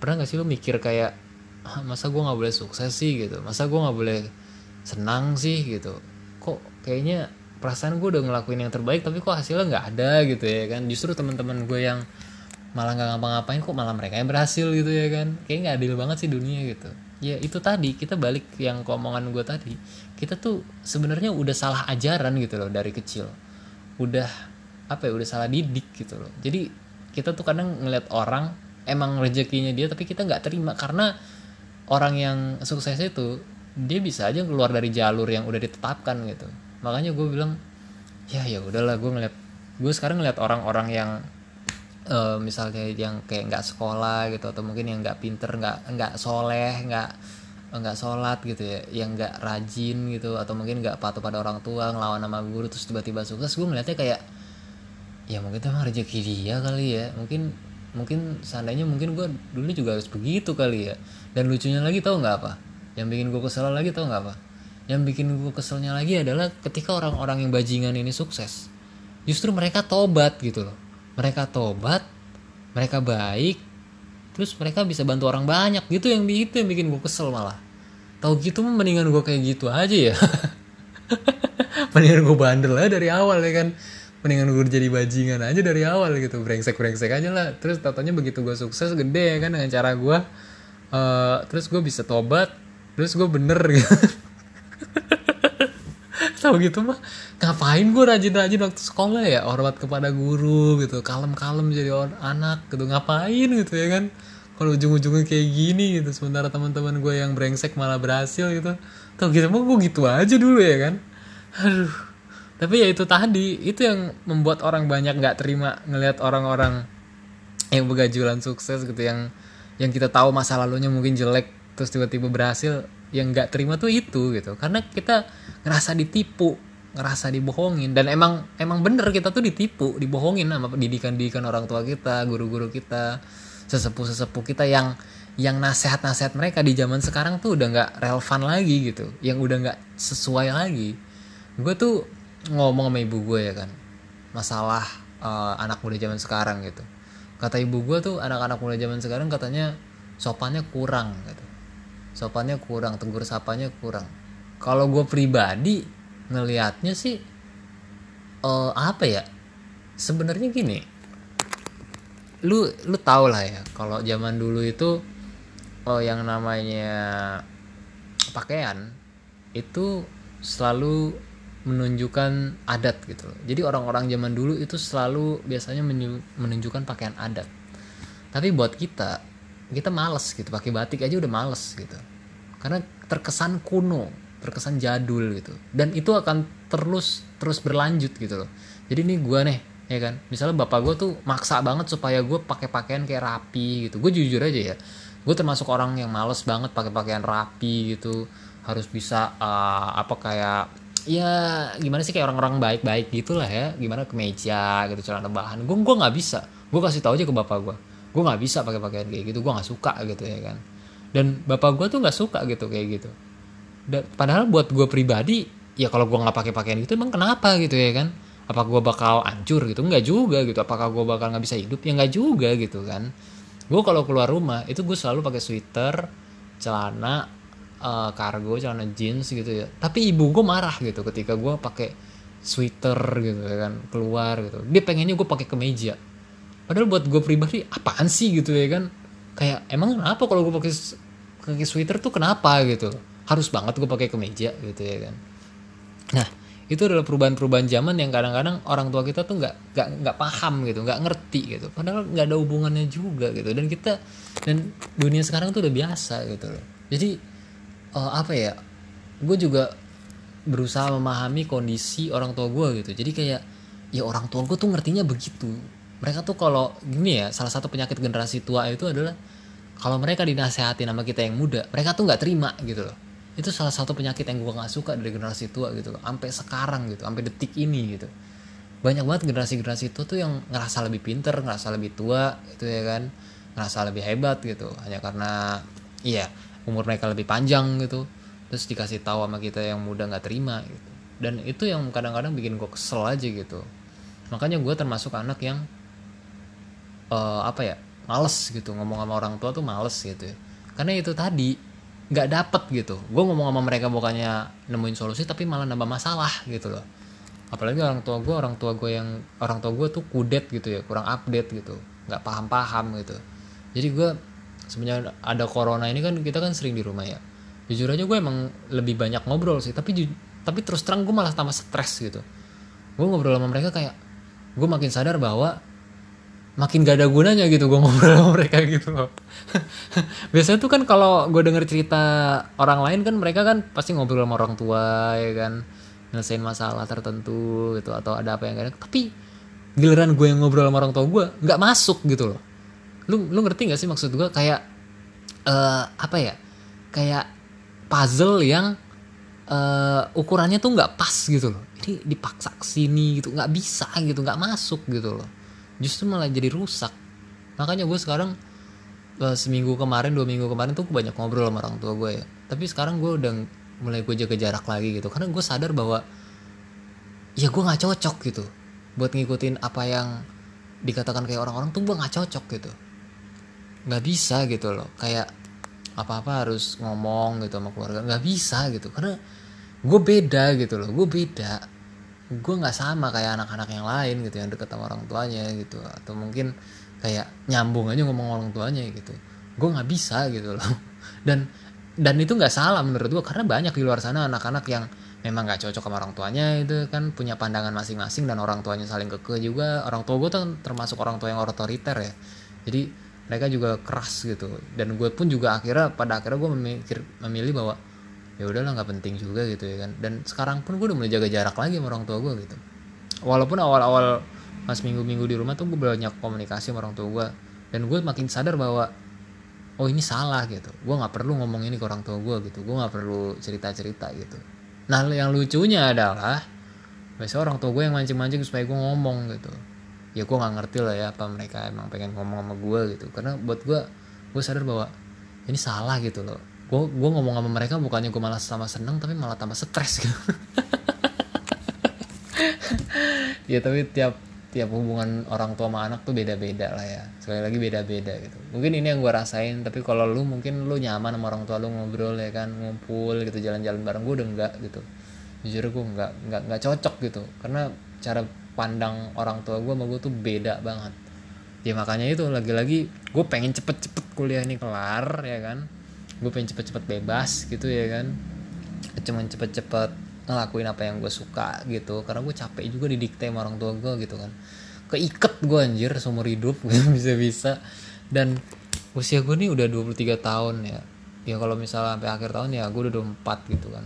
Pernah gak sih lo mikir kayak masa gue nggak boleh sukses sih? Gitu. Masa gue nggak boleh senang sih? Gitu. Kok kayaknya perasaan gue udah ngelakuin yang terbaik tapi kok hasilnya nggak ada gitu ya kan? Justru teman-teman gue yang malah nggak ngapa-ngapain kok malah mereka yang berhasil gitu ya kan? Kayak nggak adil banget sih dunia gitu. Ya itu tadi kita balik yang keomongan gue tadi. Kita tuh sebenarnya udah salah ajaran gitu loh dari kecil. Udah apa ya udah salah didik gitu loh. Jadi kita tuh kadang ngeliat orang emang rezekinya dia tapi kita nggak terima. Karena orang yang sukses itu dia bisa aja keluar dari jalur yang udah ditetapkan gitu. Makanya gue bilang ya ya udahlah gue ngeliat gue sekarang ngeliat orang-orang yang uh, misalnya yang kayak nggak sekolah gitu atau mungkin yang nggak pinter nggak nggak soleh nggak nggak sholat gitu ya yang nggak rajin gitu atau mungkin nggak patuh pada orang tua ngelawan sama guru terus tiba-tiba sukses. Gue ngeliatnya kayak ya mungkin emang rezeki dia kali ya. Mungkin mungkin seandainya mungkin gue dulu juga harus begitu kali ya. Dan lucunya lagi tau nggak apa? Yang bikin gue kesel lagi tau nggak apa? Yang bikin gue keselnya lagi adalah ketika orang-orang yang bajingan ini sukses justru mereka tobat gitu loh. Mereka tobat mereka baik terus mereka bisa bantu orang banyak. Gitu yang itu yang bikin gue kesel malah. Tahu gitu mendingan gue kayak gitu aja ya. Mendingan gue bandel lah dari awal ya kan mendingan gue jadi bajingan aja dari awal gitu. Brengsek brengsek aja lah. Terus tatanya begitu gue sukses gede ya kan dengan cara gue uh, terus gue bisa tobat. Terus gue bener gitu. Tahu gitu mah ngapain gue rajin-rajin waktu sekolah ya? Hormat kepada guru gitu. Kalem-kalem jadi orang anak gitu. Ngapain gitu ya kan? Kalau ujung-ujungnya kayak gini gitu. Sementara teman-teman gue yang brengsek malah berhasil gitu. Tau gitu mah gue gitu aja dulu ya kan? Aduh tapi ya itu tadi itu yang membuat orang banyak nggak terima ngelihat orang-orang yang begajulan sukses gitu yang yang kita tahu masa lalunya mungkin jelek terus tiba-tiba berhasil yang nggak terima tuh itu gitu. Karena kita ngerasa ditipu ngerasa dibohongin. Dan emang emang bener kita tuh ditipu dibohongin sama pendidikan-didikan orang tua kita guru-guru kita sesepuh-sesepuh kita yang yang nasihat-nasihat mereka di zaman sekarang tuh udah nggak relevan lagi gitu. Yang udah nggak sesuai lagi. Gue tuh ngomong sama ibu gue ya kan. Masalah uh, anak muda zaman sekarang gitu. Kata ibu gue tuh anak-anak muda zaman sekarang katanya sopannya kurang gitu. Sopannya kurang tegur sapanya kurang. Kalau gue pribadi ngelihatnya sih uh, apa ya? Sebenarnya gini. Lu lu tau lah ya kalau zaman dulu itu oh yang namanya pakaian itu selalu menunjukkan adat gitu loh. Jadi orang-orang zaman dulu itu selalu biasanya menunjukkan pakaian adat. Tapi buat kita, kita males gitu pakai batik aja udah males gitu. Karena terkesan kuno terkesan jadul gitu dan itu akan terus terus berlanjut gitu loh jadi ini gue nih ya kan misalnya bapak gue tuh maksa banget supaya gue pakai pakaian kayak rapi gitu gue jujur aja ya gue termasuk orang yang males banget pakai pakaian rapi gitu harus bisa uh, apa kayak ya gimana sih kayak orang-orang baik-baik gitulah ya. Gimana kemeja gitu celana bahan. Gue gue nggak bisa. Gue kasih tau aja ke bapak gue gue nggak bisa pakai pakaian kayak gitu. Gue nggak suka gitu ya kan. Dan bapak gue tuh nggak suka gitu kayak gitu. Dan, padahal buat gue pribadi ya kalau gue nggak pakai pakaian gitu emang kenapa gitu ya kan? Apa gue bakal hancur gitu? Nggak juga gitu. Apakah gue bakal nggak bisa hidup? Ya nggak juga gitu kan. Gue kalau keluar rumah itu gue selalu pakai sweater celana uh, kargo celana jeans gitu ya. Tapi ibu gue marah gitu ketika gue pakai sweater gitu ya kan keluar gitu. Dia pengennya gue pakai kemeja. Padahal buat gue pribadi apaan sih gitu ya kan? Kayak emang kenapa kalau gue pakai pakai sweater tuh kenapa? gitu. Harus banget gue pakai kemeja gitu ya kan. Nah itu adalah perubahan-perubahan zaman yang kadang-kadang orang tua kita tuh nggak nggak nggak paham gitu nggak ngerti gitu. Padahal nggak ada hubungannya juga gitu. Dan kita dan dunia sekarang tuh udah biasa gitu loh. Jadi uh, apa ya gue juga berusaha memahami kondisi orang tua gue gitu. Jadi kayak ya orang tua gue tuh ngertinya begitu. Mereka tuh kalau gini ya salah satu penyakit generasi tua itu adalah kalau mereka dinasehati nama kita yang muda mereka tuh nggak terima gitu loh. Itu salah satu penyakit yang gue gak suka dari generasi tua gitu loh. Sampai sekarang gitu sampai detik ini gitu. Banyak banget generasi-generasi itu tuh yang ngerasa lebih pinter ngerasa lebih tua gitu ya kan. Ngerasa lebih hebat gitu. Hanya karena iya umur mereka lebih panjang gitu terus dikasih tahu sama kita yang muda nggak terima gitu. Dan itu yang kadang-kadang bikin gue kesel aja gitu. Makanya gue termasuk anak yang uh, apa ya males gitu ngomong sama orang tua tuh males gitu ya. Karena itu tadi nggak dapet gitu. Gue ngomong sama mereka bukannya nemuin solusi tapi malah nambah masalah gitu loh. Apalagi orang tua gue orang tua gue yang orang tua gue tuh kudet gitu ya kurang update gitu nggak paham paham gitu. Jadi gue sebenarnya ada corona ini kan kita kan sering di rumah ya. Jujur aja gue emang lebih banyak ngobrol sih tapi tapi terus terang gue malah tambah stres gitu. Gue ngobrol sama mereka kayak gue makin sadar bahwa makin gak ada gunanya gitu gue ngobrol sama mereka gitu. Loh biasanya tuh kan kalau gue denger cerita orang lain kan mereka kan pasti ngobrol sama orang tua ya kan? Nyelesain masalah tertentu gitu atau ada apa yang gak ada. Tapi giliran gue yang ngobrol sama orang tua gue nggak masuk gitu loh lu lu ngerti gak sih maksud gue kayak uh, apa ya? Kayak puzzle yang uh, ukurannya tuh nggak pas gitu loh. Ini dipaksa sini gitu. Nggak bisa gitu. Nggak masuk gitu loh. Justru malah jadi rusak. Makanya gue sekarang uh, seminggu kemarin dua minggu kemarin tuh gue banyak ngobrol sama orang tua gue ya. Tapi sekarang gue udah mulai gue jaga jarak lagi gitu. Karena gue sadar bahwa ya gue nggak cocok gitu. Buat ngikutin apa yang dikatakan kayak orang-orang tuh gue nggak cocok gitu nggak bisa gitu loh. Kayak apa-apa harus ngomong gitu sama keluarga. Nggak bisa gitu. Karena gue beda gitu loh. Gue beda. Gue nggak sama kayak anak-anak yang lain gitu yang deket sama orang tuanya gitu. Atau mungkin kayak nyambung aja ngomong orang tuanya gitu. Gue nggak bisa gitu loh. Dan dan itu nggak salah menurut gue. Karena banyak di luar sana anak-anak yang memang nggak cocok sama orang tuanya itu kan punya pandangan masing-masing dan orang tuanya saling keke juga. Orang tua gue tuh termasuk orang tua yang otoriter ya. Jadi mereka juga keras gitu. Dan gue pun juga akhirnya pada akhirnya gue memikir memilih bahwa ya udahlah nggak penting juga gitu ya kan. Dan sekarang pun gue udah mulai jaga jarak lagi sama orang tua gue gitu. Walaupun awal-awal pas minggu-minggu di rumah tuh gue banyak komunikasi sama orang tua gue dan gue makin sadar bahwa oh ini salah gitu. Gue nggak perlu ngomong ini ke orang tua gue gitu. Gue nggak perlu cerita cerita gitu. Nah yang lucunya adalah biasanya orang tua gue yang mancing-mancing supaya gue ngomong gitu ya gue nggak ngerti lah ya apa mereka emang pengen ngomong sama gue gitu. Karena buat gue gue sadar bahwa ini salah gitu loh. Gue gue ngomong sama mereka bukannya gue malah sama seneng tapi malah tambah stres gitu. Ya tapi tiap tiap hubungan orang tua sama anak tuh beda-beda lah ya. Sekali lagi beda-beda gitu. Mungkin ini yang gue rasain tapi kalau lu mungkin lu nyaman sama orang tua lu ngobrol ya kan ngumpul gitu jalan-jalan bareng gue udah enggak gitu. Jujur gue enggak enggak enggak cocok gitu. Karena cara pandang orang tua gue sama gue tuh beda banget. Ya makanya itu lagi-lagi gue pengen cepet-cepet kuliah ini kelar ya kan? Gue pengen cepet-cepet bebas gitu ya kan? Cuman cepet-cepet ngelakuin apa yang gue suka gitu karena gue capek juga didikte sama orang tua gue gitu kan. Keiket gue anjir seumur hidup bisa-bisa. Dan usia gue nih udah 23 tahun ya. Ya kalau misalnya sampai akhir tahun ya gue udah 24 gitu kan.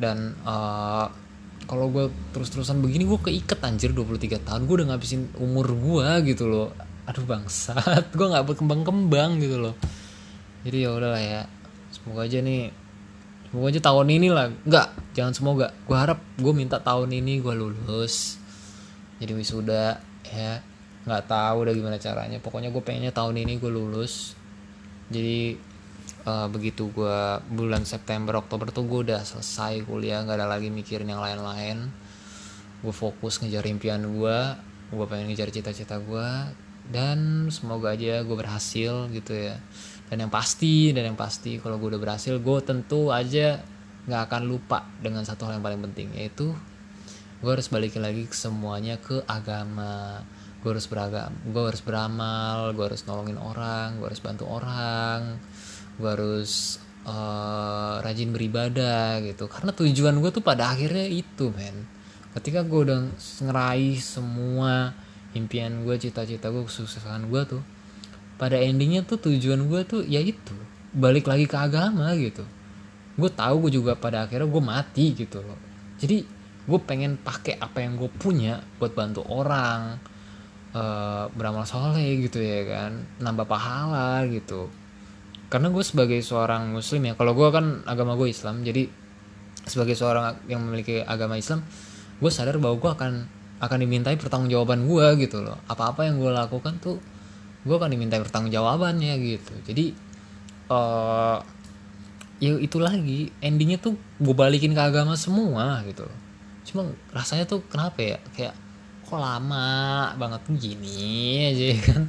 Dan uh, kalau gue terus-terusan begini gue keiket anjir 23 tahun. Gue udah ngabisin umur gue gitu loh. Aduh bangsat. Gue nggak berkembang-kembang gitu loh. Jadi ya udahlah ya. Semoga aja nih semoga aja tahun ini lah. Nggak jangan semoga. Gue harap gue minta tahun ini gue lulus. Jadi wisuda ya. Nggak tahu udah gimana caranya. Pokoknya gue pengennya tahun ini gue lulus. Jadi uh, begitu gue bulan September Oktober tuh gue udah selesai kuliah nggak ada lagi mikirin yang lain-lain. Gue fokus ngejar impian gue gue pengen ngejar cita-cita gue dan semoga aja gue berhasil gitu ya. Dan yang pasti dan yang pasti kalau gue udah berhasil gue tentu aja nggak akan lupa dengan satu hal yang paling penting yaitu gue harus balikin lagi semuanya ke agama. Gue harus beragam gue harus beramal gue harus nolongin orang gue harus bantu orang gue harus uh, rajin beribadah gitu. Karena tujuan gue tuh pada akhirnya itu men. Ketika gue udah ngeraih semua impian gue cita-cita gue kesuksesan gue tuh pada endingnya tuh tujuan gue tuh ya itu balik lagi ke agama gitu. Gue tahu gue juga pada akhirnya gue mati gitu loh. Jadi gue pengen pakai apa yang gue punya buat bantu orang uh, beramal soleh gitu ya kan nambah pahala gitu karena gue sebagai seorang muslim ya kalau gue kan agama gue Islam jadi sebagai seorang yang memiliki agama Islam gue sadar bahwa gue akan akan dimintai pertanggungjawaban gue gitu loh. Apa-apa yang gue lakukan tuh gue akan dimintai pertanggungjawabannya gitu. Jadi uh, ya itu lagi endingnya tuh gue balikin ke agama semua gitu loh. Cuma rasanya tuh kenapa ya? Kayak kok lama banget gini aja kan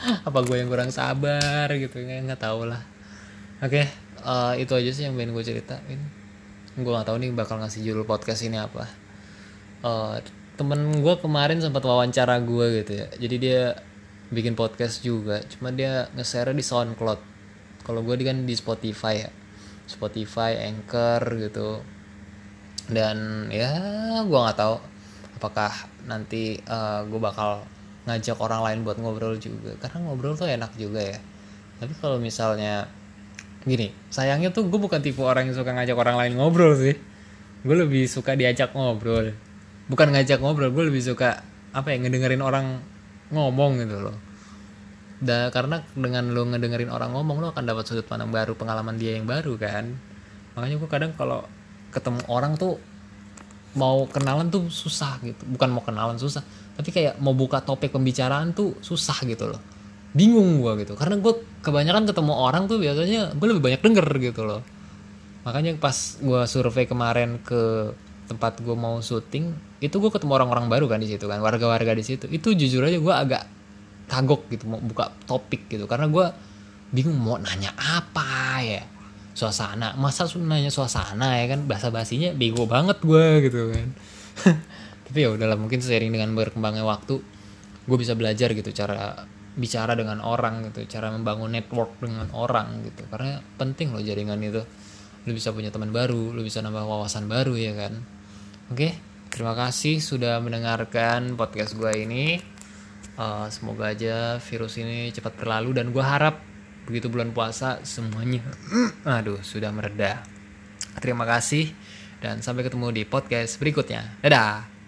apa gue yang kurang sabar gitu? Ya nggak tahu lah. Oke okay, uh, eh, itu aja sih yang pengen gue ceritain. Gue nggak tahu nih bakal ngasih judul podcast ini apa. Uh, temen gue kemarin sempat wawancara gue gitu ya. Jadi dia bikin podcast juga cuma dia nge-share di SoundCloud. Kalau gue kan di Spotify ya. Spotify Anchor gitu. Dan ya gue nggak tahu apakah nanti uh, eh, gue bakal ngajak orang lain buat ngobrol juga. Karena ngobrol tuh enak juga ya. Tapi kalau misalnya gini sayangnya tuh gue bukan tipe orang yang suka ngajak orang lain ngobrol sih. Gue lebih suka diajak ngobrol. Bukan ngajak ngobrol gue lebih suka apa ya ngedengerin orang ngomong gitu loh. Da, karena dengan lo ngedengerin orang ngomong lo akan dapat sudut pandang baru pengalaman dia yang baru kan. Makanya gue kadang kalau ketemu orang tuh mau kenalan tuh susah gitu. Bukan mau kenalan susah tapi kayak mau buka topik pembicaraan tuh susah gitu loh. Bingung gue gitu. Karena gue kebanyakan ketemu orang tuh biasanya gue lebih banyak denger gitu loh. Makanya pas gue survei kemarin ke tempat gue mau syuting itu gue ketemu orang-orang baru kan di situ kan warga-warga di situ. Itu jujur aja gue agak kagok gitu mau buka topik gitu. Karena gue bingung mau nanya apa ya suasana. Masa nanya suasana ya kan? Bahasa basinya bego banget gue gitu kan. Tapi ya udahlah mungkin seiring dengan berkembangnya waktu gue bisa belajar gitu cara bicara dengan orang gitu cara membangun network dengan orang gitu. Karena penting loh jaringan itu. Lu bisa punya teman baru lu bisa nambah wawasan baru ya kan. Oke terima kasih sudah mendengarkan podcast gue ini. Uh, semoga aja virus ini cepat berlalu dan gue harap begitu bulan puasa semuanya aduh sudah mereda. Terima kasih dan sampai ketemu di podcast berikutnya. Dadah